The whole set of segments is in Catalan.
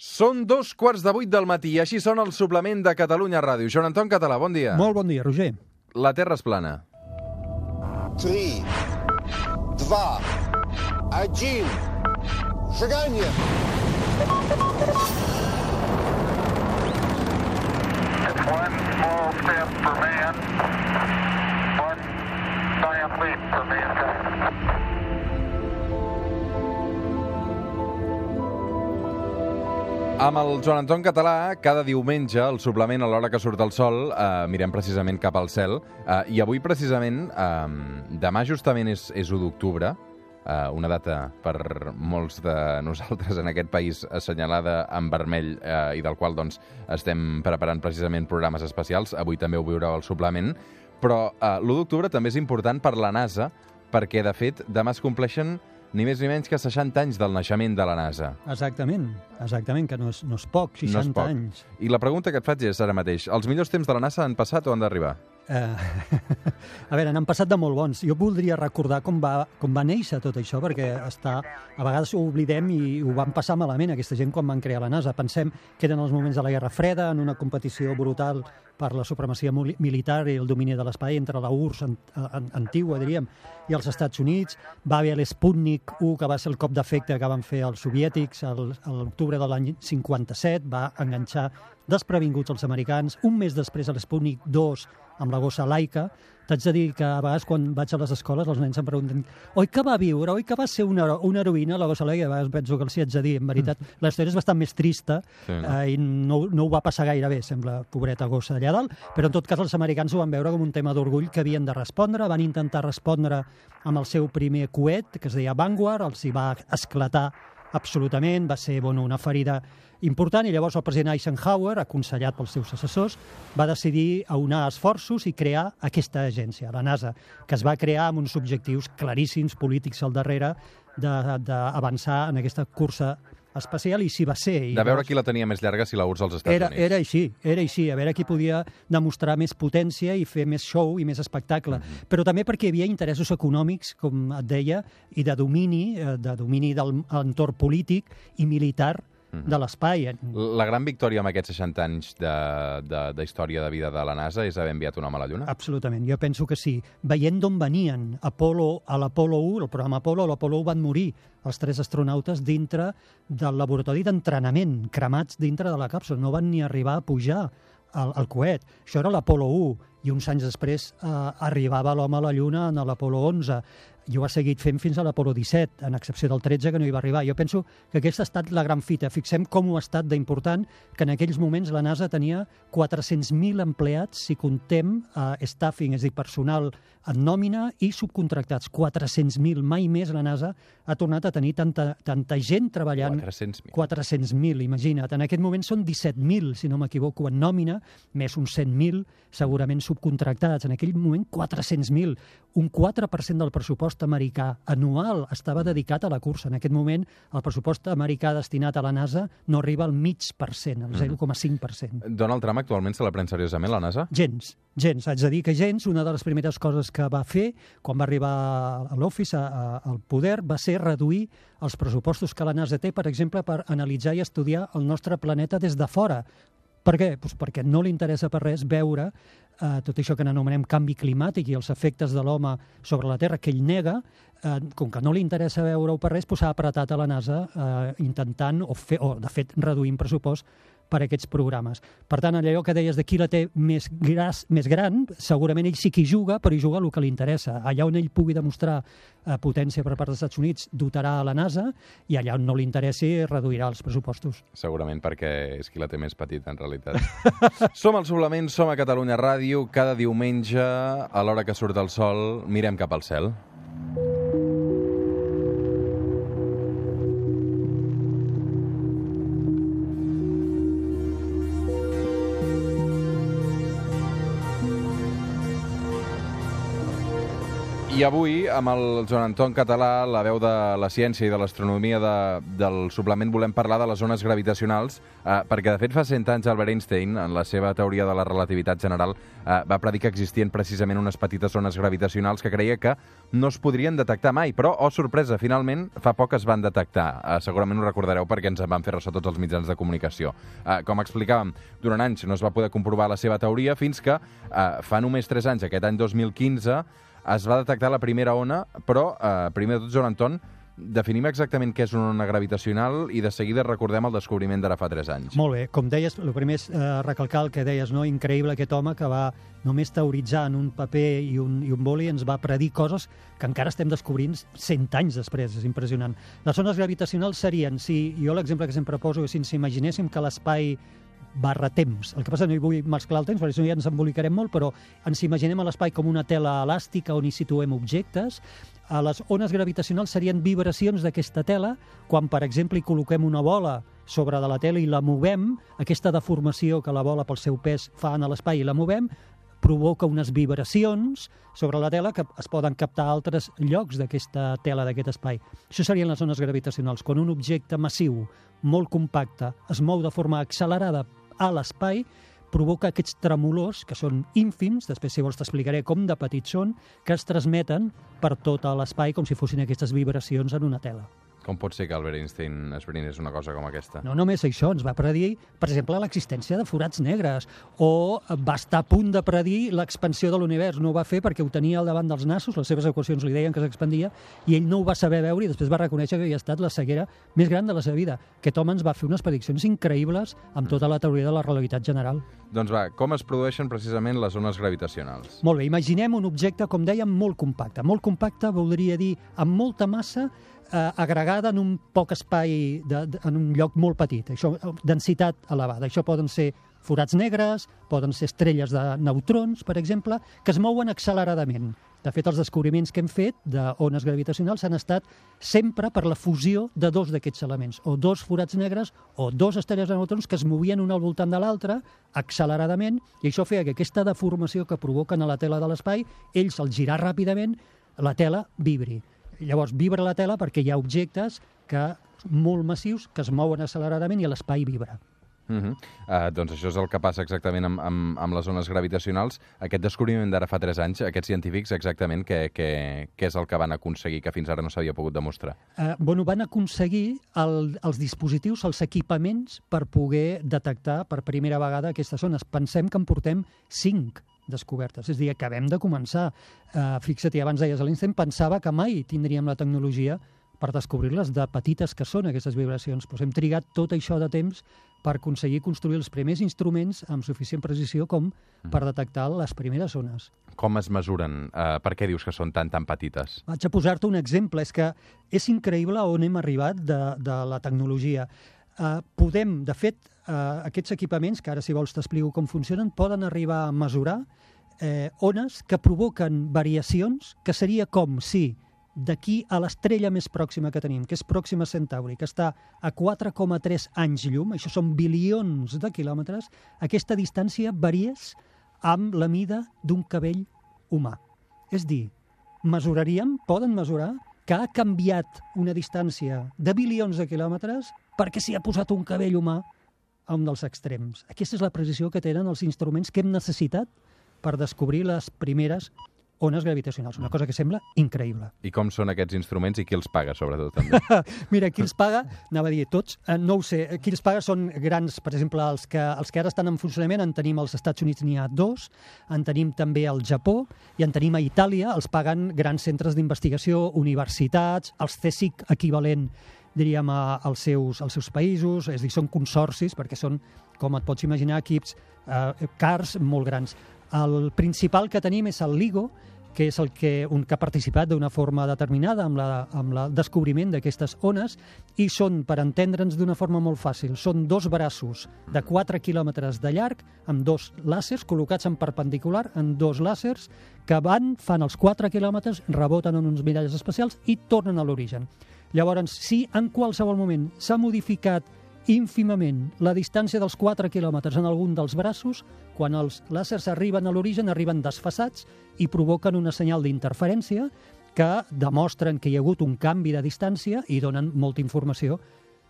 Són dos quarts de vuit del matí i així són el suplement de Catalunya Ràdio. Joan Anton Català, bon dia. Molt bon dia, Roger. La Terra és plana. 3, 2, 1, seganya! One small step for man, one giant leap for mankind. Amb el Joan Anton Català, cada diumenge, al suplement a l'hora que surt el sol, eh, mirem precisament cap al cel. Eh, I avui, precisament, eh, demà justament és, és 1 d'octubre, eh, una data per molts de nosaltres en aquest país assenyalada en vermell eh, i del qual doncs, estem preparant precisament programes especials. Avui també ho veureu al suplement. Però eh, l'1 d'octubre també és important per la NASA perquè, de fet, demà es compleixen ni més ni menys que 60 anys del naixement de la NASA. Exactament, exactament, que no és, no és poc, 60 no és poc. anys. I la pregunta que et faig és ara mateix, els millors temps de la NASA han passat o han d'arribar? Eh, a veure, n'han passat de molt bons. Jo voldria recordar com va, com va néixer tot això, perquè està, a vegades ho oblidem i ho van passar malament, aquesta gent, quan van crear la NASA. Pensem que eren els moments de la Guerra Freda, en una competició brutal per la supremacia militar i el domini de l'espai entre la URSS an, an, antigua, diríem, i els Estats Units. Va haver l'Sputnik 1, que va ser el cop d'efecte que van fer els soviètics a l'octubre de l'any 57, va enganxar desprevinguts els americans. Un mes després, l'Sputnik 2, amb la gossa laica, t'haig de dir que a vegades quan vaig a les escoles els nens em pregunten oi que va viure, oi que va ser una, una heroïna la gossa laica? A vegades penso que els hi haig de dir, en veritat, mm. la història és bastant més trista Sí, no? eh, i no, no ho va passar gaire bé, sembla, pobreta gossa allà dalt, però en tot cas els americans ho van veure com un tema d'orgull que havien de respondre, van intentar respondre amb el seu primer coet, que es deia Vanguard, els hi va esclatar absolutament, va ser bueno, una ferida important i llavors el president Eisenhower, aconsellat pels seus assessors, va decidir aunar esforços i crear aquesta agència, la NASA, que es va crear amb uns objectius claríssims polítics al darrere d'avançar en aquesta cursa espacial i s'hi va ser. I De veure llavors- qui la tenia més llarga si la URSS als Estats era, Units. era així, era així, a veure qui podia demostrar més potència i fer més show i més espectacle, Mhm. però també perquè hi havia interessos econòmics, com et deia, i de domini, eh, de domini del entorn polític i militar De l'espai. La gran victòria amb aquests 60 anys de, de, de història de vida de la NASA és haver enviat un home a la Lluna? Absolutament, jo penso que sí. Veient d'on venien, Apolo, a l'Apolo 1, el programa Apolo, a l'Apolo 1 van morir els tres astronautes dintre del laboratori d'entrenament, cremats dintre de la càpsula, no van ni arribar a pujar al, al coet. Això era l'Apolo 1, i uns anys després eh, arribava l'home a la Lluna en l'Apolo 11 i ho ha seguit fent fins a l'Apolo 17, en excepció del 13, que no hi va arribar. Jo penso que aquesta ha estat la gran fita. Fixem com ho ha estat d'important que en aquells moments la NASA tenia 400.000 empleats, si contem eh, staffing, és a dir, personal en nòmina i subcontractats. 400.000, mai més la NASA ha tornat a tenir tanta, tanta gent treballant 400.000. 400.000, imagina't. En aquest moment són 17.000, si no m'equivoco, en nòmina, més uns 100.000 segurament subcontractats. En aquell moment, 400.000. Un 4% del pressupost americà anual estava dedicat a la cursa. En aquest moment, el pressupost americà destinat a la NASA no arriba al mig per cent, al 0,5%. Donald Trump actualment se la pren seriosament, la NASA? Gens, gens. Haig de dir que gens, una de les primeres coses que va fer quan va arribar a l'Office, al poder, va ser reduir els pressupostos que la NASA té, per exemple, per analitzar i estudiar el nostre planeta des de fora. Per què? Pues perquè no li interessa per res veure eh, tot això que n'anomenem canvi climàtic i els efectes de l'home sobre la Terra, que ell nega, eh, com que no li interessa veure-ho per res, s'ha apretat a la NASA eh, intentant, o, fer, o de fet reduint pressupost per aquests programes. Per tant, allò que deies de qui la té més, gras, més gran, segurament ell sí que hi juga, però hi juga el que li interessa. Allà on ell pugui demostrar eh, potència per part dels Estats Units, dotarà a la NASA, i allà on no li interessi, reduirà els pressupostos. Segurament perquè és qui la té més petita, en realitat. som al suplement, som a Catalunya Ràdio. Cada diumenge, a l'hora que surt el sol, mirem cap al cel. I avui, amb el Joan Anton Català, la veu de la ciència i de l'astronomia de, del suplement, volem parlar de les ones gravitacionals, eh, perquè, de fet, fa 100 anys Albert Einstein, en la seva teoria de la relativitat general, eh, va predir que existien precisament unes petites ones gravitacionals que creia que no es podrien detectar mai, però, oh, sorpresa, finalment, fa poc es van detectar. Eh, segurament ho recordareu perquè ens en van fer ressò tots els mitjans de comunicació. Eh, com explicàvem, durant anys no es va poder comprovar la seva teoria fins que eh, fa només 3 anys, aquest any 2015, es va detectar la primera ona, però, eh, primer de tot, Joan Anton, definim exactament què és una ona gravitacional i de seguida recordem el descobriment d'ara fa 3 anys. Molt bé, com deies, el primer és eh, recalcar el que deies, no? increïble aquest home que va només teoritzar en un paper i un, i un boli ens va predir coses que encara estem descobrint 100 anys després, és impressionant. Les ones gravitacionals serien, si jo l'exemple que sempre poso és si ens imaginéssim que l'espai barra temps. El que passa no hi vull mesclar el temps, perquè si no ja ens embolicarem molt, però ens imaginem l'espai com una tela elàstica on hi situem objectes. A les ones gravitacionals serien vibracions d'aquesta tela. Quan, per exemple, hi col·loquem una bola sobre de la tela i la movem, aquesta deformació que la bola pel seu pes fa en l'espai i la movem, provoca unes vibracions sobre la tela que es poden captar a altres llocs d'aquesta tela, d'aquest espai. Això serien les ones gravitacionals. Quan un objecte massiu, molt compacte, es mou de forma accelerada a l'espai, provoca aquests tremolors, que són ínfims, després si vols t'explicaré com de petits són, que es transmeten per tot l'espai com si fossin aquestes vibracions en una tela. Com pot ser que Albert Einstein esbrinés una cosa com aquesta? No només això, ens va predir, per exemple, l'existència de forats negres, o va estar a punt de predir l'expansió de l'univers. No ho va fer perquè ho tenia al davant dels nassos, les seves equacions li deien que s'expandia, i ell no ho va saber veure i després va reconèixer que havia estat la ceguera més gran de la seva vida. Aquest home ens va fer unes prediccions increïbles amb tota la teoria de la relativitat general. Doncs va, com es produeixen precisament les ones gravitacionals? Molt bé, imaginem un objecte, com dèiem, molt compacte. Molt compacte voldria dir amb molta massa eh, agregada en un poc espai, de, de, en un lloc molt petit. Això, densitat elevada. Això poden ser forats negres, poden ser estrelles de neutrons, per exemple, que es mouen acceleradament. De fet, els descobriments que hem fet d'ones gravitacionals han estat sempre per la fusió de dos d'aquests elements, o dos forats negres o dos estrelles de neutrons que es movien un al voltant de l'altre acceleradament, i això feia que aquesta deformació que provoquen a la tela de l'espai, ells, al girar ràpidament, la tela vibri. Llavors, vibra la tela perquè hi ha objectes que molt massius que es mouen acceleradament i l'espai vibra. Uh -huh. uh, doncs això és el que passa exactament amb, amb, amb les ones gravitacionals. Aquest descobriment d'ara fa 3 anys, aquests científics exactament què, què, què és el que van aconseguir que fins ara no s'havia pogut demostrar? Uh, bueno, van aconseguir el, els dispositius, els equipaments per poder detectar per primera vegada aquestes ones. Pensem que en portem 5 descobertes. És a dir, acabem de començar. Uh, fixa't, i abans deies, l'Einstein pensava que mai tindríem la tecnologia per descobrir-les de petites que són aquestes vibracions. Pues hem trigat tot això de temps per aconseguir construir els primers instruments amb suficient precisió com per detectar les primeres zones. Com es mesuren? Uh, per què dius que són tan, tan petites? Vaig a posar-te un exemple. És que és increïble on hem arribat de, de la tecnologia. Uh, podem, de fet, uh, aquests equipaments, que ara si vols t'explico com funcionen, poden arribar a mesurar eh, ones que provoquen variacions que seria com si d'aquí a l'estrella més pròxima que tenim, que és Pròxima Centauri, que està a 4,3 anys llum, això són bilions de quilòmetres, aquesta distància varies amb la mida d'un cabell humà. És dir, mesuraríem, poden mesurar, que ha canviat una distància de bilions de quilòmetres perquè s'hi ha posat un cabell humà a un dels extrems. Aquesta és la precisió que tenen els instruments que hem necessitat per descobrir les primeres ones gravitacionals, una cosa que sembla increïble. I com són aquests instruments i qui els paga, sobretot, també? Mira, qui els paga, anava a dir tots, eh, no ho sé, qui els paga són grans, per exemple, els que, els que ara estan en funcionament, en tenim als Estats Units n'hi ha dos, en tenim també al Japó, i en tenim a Itàlia, els paguen grans centres d'investigació, universitats, els CSIC equivalent diríem, als, seus, als seus països, és dir, són consorcis, perquè són, com et pots imaginar, equips eh, cars molt grans. El principal que tenim és el LIGO, que és el que, un que ha participat d'una forma determinada amb, la, amb el descobriment d'aquestes ones i són, per entendre'ns d'una forma molt fàcil, són dos braços de 4 quilòmetres de llarg amb dos làsers col·locats en perpendicular en dos làsers que van, fan els 4 quilòmetres, reboten en uns miralls especials i tornen a l'origen. Llavors, si en qualsevol moment s'ha modificat ínfimament. La distància dels 4 quilòmetres en algun dels braços, quan els làsers arriben a l'origen, arriben desfassats i provoquen una senyal d'interferència que demostren que hi ha hagut un canvi de distància i donen molta informació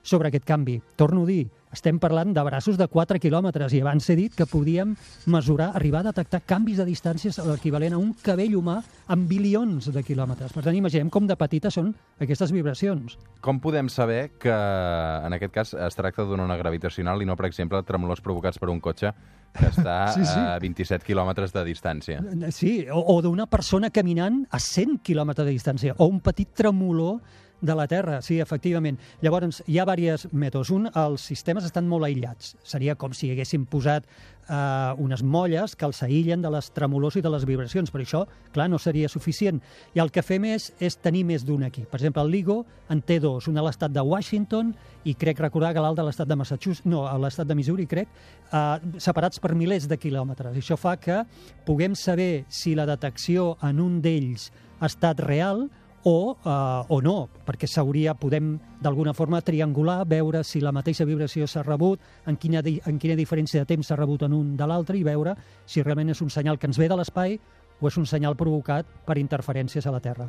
sobre aquest canvi. Torno a dir, estem parlant de braços de 4 quilòmetres i abans he dit que podíem mesurar, arribar a detectar canvis de distàncies a l'equivalent a un cabell humà amb bilions de quilòmetres. Per tant, imaginem com de petites són aquestes vibracions. Com podem saber que, en aquest cas, es tracta d'una ona gravitacional i no, per exemple, tremolors provocats per un cotxe que està Sí, sí. a 27 quilòmetres de distància? Sí, o, o d'una persona caminant a 100 quilòmetres de distància, o un petit tremolor de la Terra, sí, efectivament. Llavors, hi ha diversos mètodes. Un, els sistemes estan molt aïllats. Seria com si haguéssim posat eh, unes molles que els aïllen de les tremolors i de les vibracions, però això, clar, no seria suficient. I el que fem és, és tenir més d'un aquí. Per exemple, el LIGO en té dos, un a l'estat de Washington i crec recordar que l'altre a l'estat de Massachusetts, no, a l'estat de Missouri, crec, eh, separats per milers de quilòmetres. I això fa que puguem saber si la detecció en un d'ells ha estat real o, eh, o no, perquè s'hauria, podem d'alguna forma triangular, veure si la mateixa vibració s'ha rebut, en quina, en quina diferència de temps s'ha rebut en un de l'altre i veure si realment és un senyal que ens ve de l'espai o és un senyal provocat per interferències a la Terra.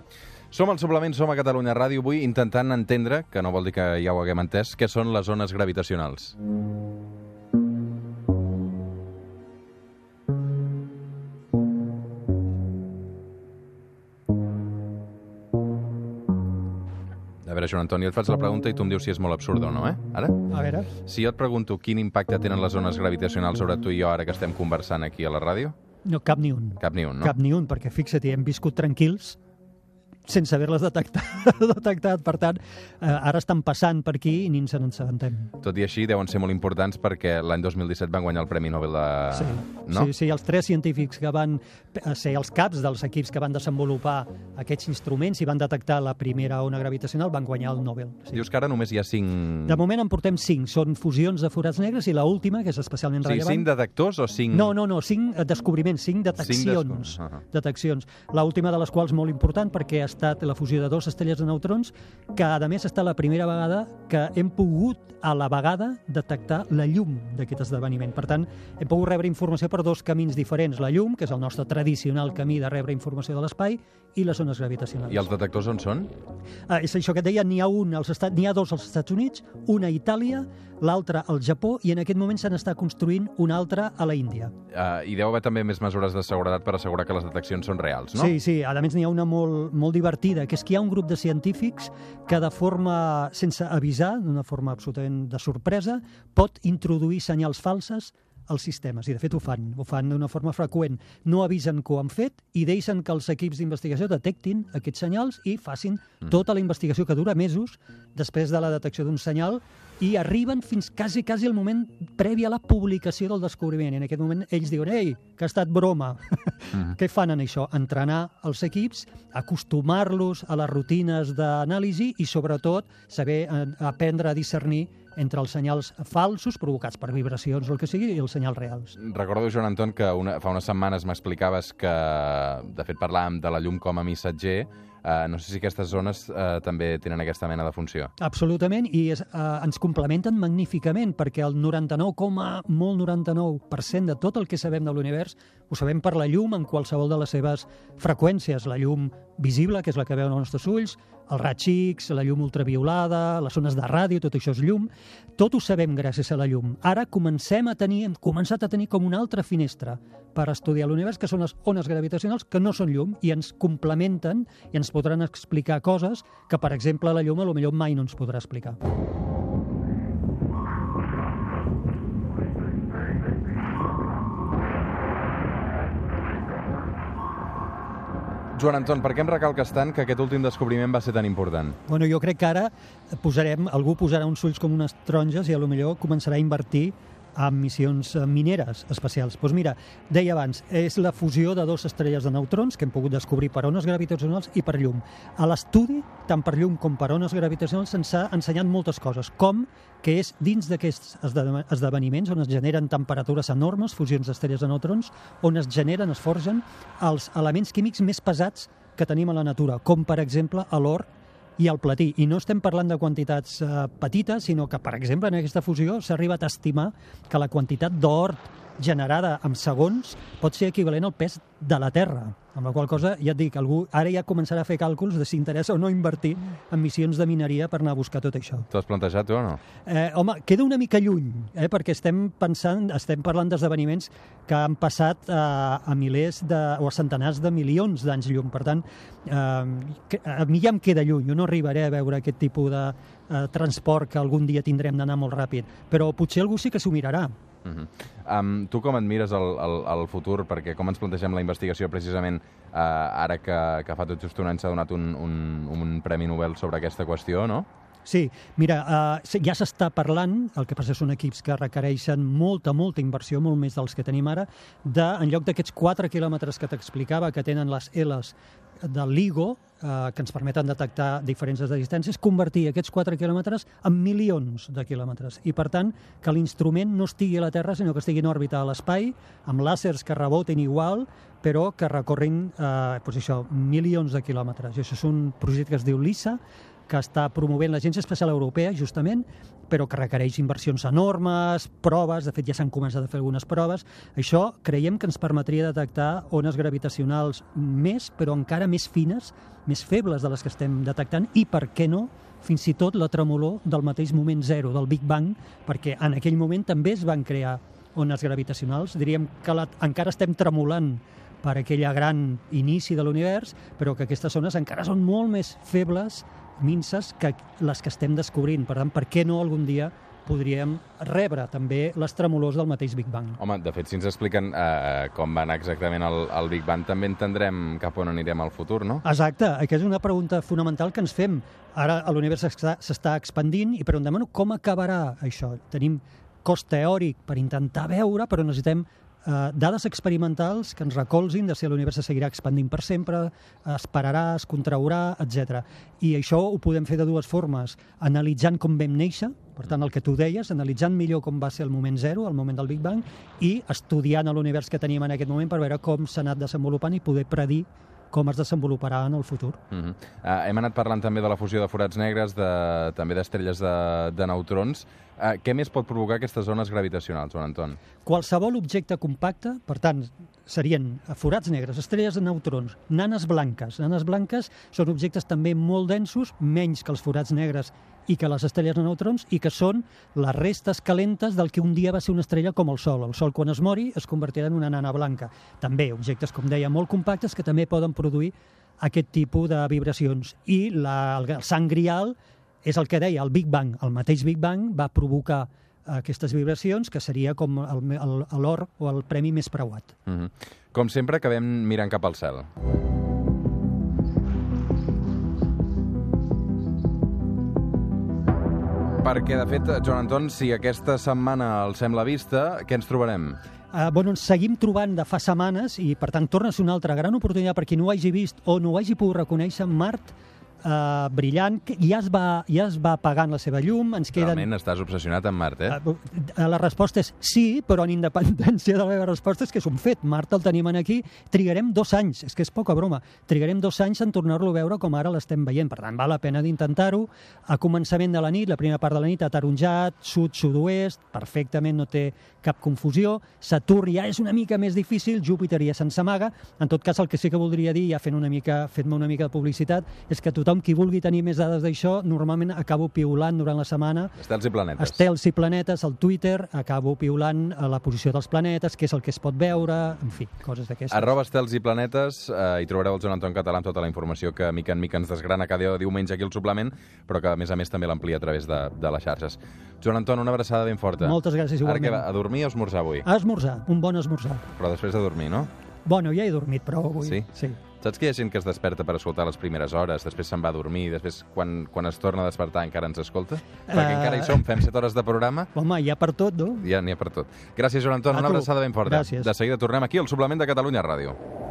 Som al Suplement, som a Catalunya Ràdio, avui intentant entendre, que no vol dir que ja ho haguem entès, què són les ones gravitacionals. A veure, Joan Antoni, et faig la pregunta i tu em dius si és molt absurda o no, eh? Ara? A veure, Si jo et pregunto quin impacte tenen les ones gravitacionals sobre tu i jo ara que estem conversant aquí a la ràdio, no, cap ni un. cap ni un, no? Cap ni un, perquè fixa't, hem viscut tranquils sense haver-les detectat, detectat. Per tant, eh, ara estan passant per aquí i ni ens n'assabentem. Tot i així, deuen ser molt importants perquè l'any 2017 van guanyar el Premi Nobel de... Sí, no? sí, sí, els tres científics que van eh, ser els caps dels equips que van desenvolupar aquests instruments i van detectar la primera ona gravitacional van guanyar el Nobel. Sí. Dius que ara només hi ha cinc... De moment en portem cinc. Són fusions de forats negres i la última, que és especialment rellevant... cinc detectors o cinc... No, no, no, cinc eh, descobriments, cinc deteccions. descobriments, ahà. deteccions. La última de les quals molt important perquè estat la fusió de dos estrelles de neutrons, que a més està la primera vegada que hem pogut a la vegada detectar la llum d'aquest esdeveniment. Per tant, hem pogut rebre informació per dos camins diferents. La llum, que és el nostre tradicional camí de rebre informació de l'espai, i les ones gravitacionals. I els detectors on són? Ah, és això que et deia, n'hi ha un als Estats, ha dos als Estats Units, una a Itàlia, l'altra al Japó, i en aquest moment se n'està construint una altra a la Índia. Uh, I deu haver també més mesures de seguretat per assegurar que les deteccions són reals, no? Sí, sí, a més n'hi ha una molt, molt divertida, que és que hi ha un grup de científics que de forma, sense avisar, d'una forma absolutament de sorpresa, pot introduir senyals falses als sistemes, i de fet ho fan, ho fan d'una forma freqüent. No avisen que ho han fet i deixen que els equips d'investigació detectin aquests senyals i facin tota la investigació que dura mesos després de la detecció d'un senyal i arriben fins quasi, quasi al moment previ a la publicació del descobriment. I en aquest moment ells diuen, ei, que ha estat broma. Què fan en això? Entrenar els equips, acostumar-los a les rutines d'anàlisi i, sobretot, saber eh, aprendre a discernir entre els senyals falsos provocats per vibracions o el que sigui i els senyals reals. Recordo, Joan Anton, que una, fa unes setmanes m'explicaves que, de fet, parlàvem de la llum com a missatger. Uh, no sé si aquestes zones uh, també tenen aquesta mena de funció. Absolutament, i és, eh, ens complementen magníficament, perquè el 99, molt 99% de tot el que sabem de l'univers ho sabem per la llum en qualsevol de les seves freqüències. La llum visible, que és la que veuen els nostres ulls, els raigs X, la llum ultraviolada, les ones de ràdio, tot això és llum. Tot ho sabem gràcies a la llum. Ara comencem a tenir, hem començat a tenir com una altra finestra per estudiar l'univers, que són les ones gravitacionals, que no són llum, i ens complementen i ens podran explicar coses que, per exemple, la llum a lo millor mai no ens podrà explicar. Joan Anton, per què em recalques tant que aquest últim descobriment va ser tan important? Bueno, jo crec que ara posarem, algú posarà uns ulls com unes taronges i a lo millor començarà a invertir en missions eh, mineres espacials. Doncs mira, deia abans, és la fusió de dues estrelles de neutrons que hem pogut descobrir per ones gravitacionals i per llum. A l'estudi, tant per llum com per ones gravitacionals, se'ns ha ensenyat moltes coses, com que és dins d'aquests esde- esdeveniments on es generen temperatures enormes, fusions d'estrelles de neutrons, on es generen, es forgen els elements químics més pesats que tenim a la natura, com per exemple l'or i el platí. I no estem parlant de quantitats eh, petites, sinó que, per exemple, en aquesta fusió s'ha arribat a estimar que la quantitat d'or generada en segons pot ser equivalent al pes de la Terra. Amb la qual cosa, ja et dic, algú ara ja començarà a fer càlculs de si interessa o no invertir en missions de mineria per anar a buscar tot això. T'ho has plantejat tu o no? Eh, home, queda una mica lluny, eh, perquè estem pensant, estem parlant d'esdeveniments que han passat eh, a milers de, o a centenars de milions d'anys llum. Per tant, eh, a mi ja em queda lluny. Jo no arribaré a veure aquest tipus de eh, transport que algun dia tindrem d'anar molt ràpid. Però potser algú sí que s'ho mirarà. Uh -huh. um, tu com et mires el, el, el futur? Perquè com ens plantegem la investigació precisament uh, ara que, que fa tot just un any s'ha donat un, un, un Premi Nobel sobre aquesta qüestió, no? Sí, mira, uh, ja s'està parlant, el que passa són equips que requereixen molta, molta inversió, molt més dels que tenim ara, de, en lloc d'aquests 4 quilòmetres que t'explicava, que tenen les Ls del LIGO, eh, que ens permeten detectar diferències de distàncies, convertir aquests 4 quilòmetres en milions de quilòmetres. I, per tant, que l'instrument no estigui a la Terra, sinó que estigui en òrbita a l'espai, amb làsers que reboten igual, però que recorrin eh, doncs això, milions de quilòmetres. I això és un projecte que es diu LISA, que està promovent l'Agència Espacial Europea, justament, però que requereix inversions enormes, proves, de fet ja s'han començat a fer algunes proves. Això creiem que ens permetria detectar ones gravitacionals més, però encara més fines, més febles de les que estem detectant, i per què no, fins i tot la tremolor del mateix moment zero, del Big Bang, perquè en aquell moment també es van crear ones gravitacionals. Diríem que la, encara estem tremolant per aquella gran inici de l'univers, però que aquestes zones encara són molt més febles, minces, que les que estem descobrint. Per tant, per què no algun dia podríem rebre també les tremolors del mateix Big Bang? Home, de fet, si ens expliquen eh, com va anar exactament el, el Big Bang, també entendrem cap on anirem al futur, no? Exacte, aquesta és una pregunta fonamental que ens fem. Ara l'univers s'està- s'està expandint i preguntem, bueno, com acabarà això? Tenim cost teòric per intentar veure, però necessitem eh, dades experimentals que ens recolzin de si l'univers se seguirà expandint per sempre, es pararà, es contraurà, etc. I això ho podem fer de dues formes, analitzant com vam néixer, per tant, el que tu deies, analitzant millor com va ser el moment zero, el moment del Big Bang, i estudiant l'univers que teníem en aquest moment per veure com s'ha anat desenvolupant i poder predir com es desenvoluparà en el futur. Uh -huh. uh, hem anat parlant també de la fusió de forats negres, de, també d'estrelles de, de neutrons. Uh, què més pot provocar aquestes zones gravitacionals, Joan Anton? Qualsevol objecte compacte, per tant, serien forats negres, estrelles de neutrons, nanes blanques. Nanes blanques són objectes també molt densos, menys que els forats negres i que les estrelles de neutrons, i que són les restes calentes del que un dia va ser una estrella com el Sol. El Sol, quan es mori, es convertirà en una nana blanca. També objectes, com deia, molt compactes que també poden produir aquest tipus de vibracions. I la, el, sant grial és el que deia, el Big Bang. El mateix Big Bang va provocar aquestes vibracions, que seria com l'or o el premi més preuat. Uh -huh. Com sempre, acabem mirant cap al cel. Perquè, de fet, Joan Anton, si aquesta setmana el sembla vista, què ens trobarem? Uh, bueno, ens seguim trobant de fa setmanes i, per tant, torna a ser una altra gran oportunitat per qui no ho hagi vist o no ho hagi pogut reconèixer. Mart uh, brillant, que ja es, va, ja es va apagant la seva llum, ens queden... Realment estàs obsessionat amb Mart, eh? Uh, la resposta és sí, però en independència de la meva resposta és que és un fet. Mart el tenim aquí, trigarem dos anys, és que és poca broma, trigarem dos anys en tornar-lo a veure com ara l'estem veient. Per tant, val la pena d'intentar-ho. A començament de la nit, la primera part de la nit, ataronjat, sud, sud-oest, perfectament, no té cap confusió. Saturn ja és una mica més difícil, Júpiter ja se'ns amaga. En tot cas, el que sí que voldria dir, ja fent una mica, fent-me una mica de publicitat, és que tothom qui vulgui tenir més dades d'això, normalment acabo piulant durant la setmana Estels i planetes. Estels i planetes, al Twitter, acabo piulant a la posició dels planetes, què és el que es pot veure, en fi, coses d'aquestes. Arroba estels i planetes, eh, hi trobareu el Joan Anton Català amb tota la informació que mica en mica ens desgrana cada diumenge aquí al suplement, però que a més a més també l'amplia a través de, de les xarxes. Joan Anton, una abraçada ben forta. Moltes gràcies, Ara igualment. què va, a dormir o a esmorzar avui? A esmorzar, un bon esmorzar. Però després de dormir, no? Bueno, ja he dormit prou avui. Sí? sí. Saps que hi ha gent que es desperta per escoltar les primeres hores, després se'n va a dormir, després quan, quan es torna a despertar encara ens escolta? Perquè Eh, encara hi som, fem 7 hores de programa, Home, hi ha per tot, no? ja n'hi ha per tot. Gràcies, Joan Anton, A una tu. abraçada ben forta. Gràcies. De seguida tornem aquí al suplement de Catalunya Ràdio.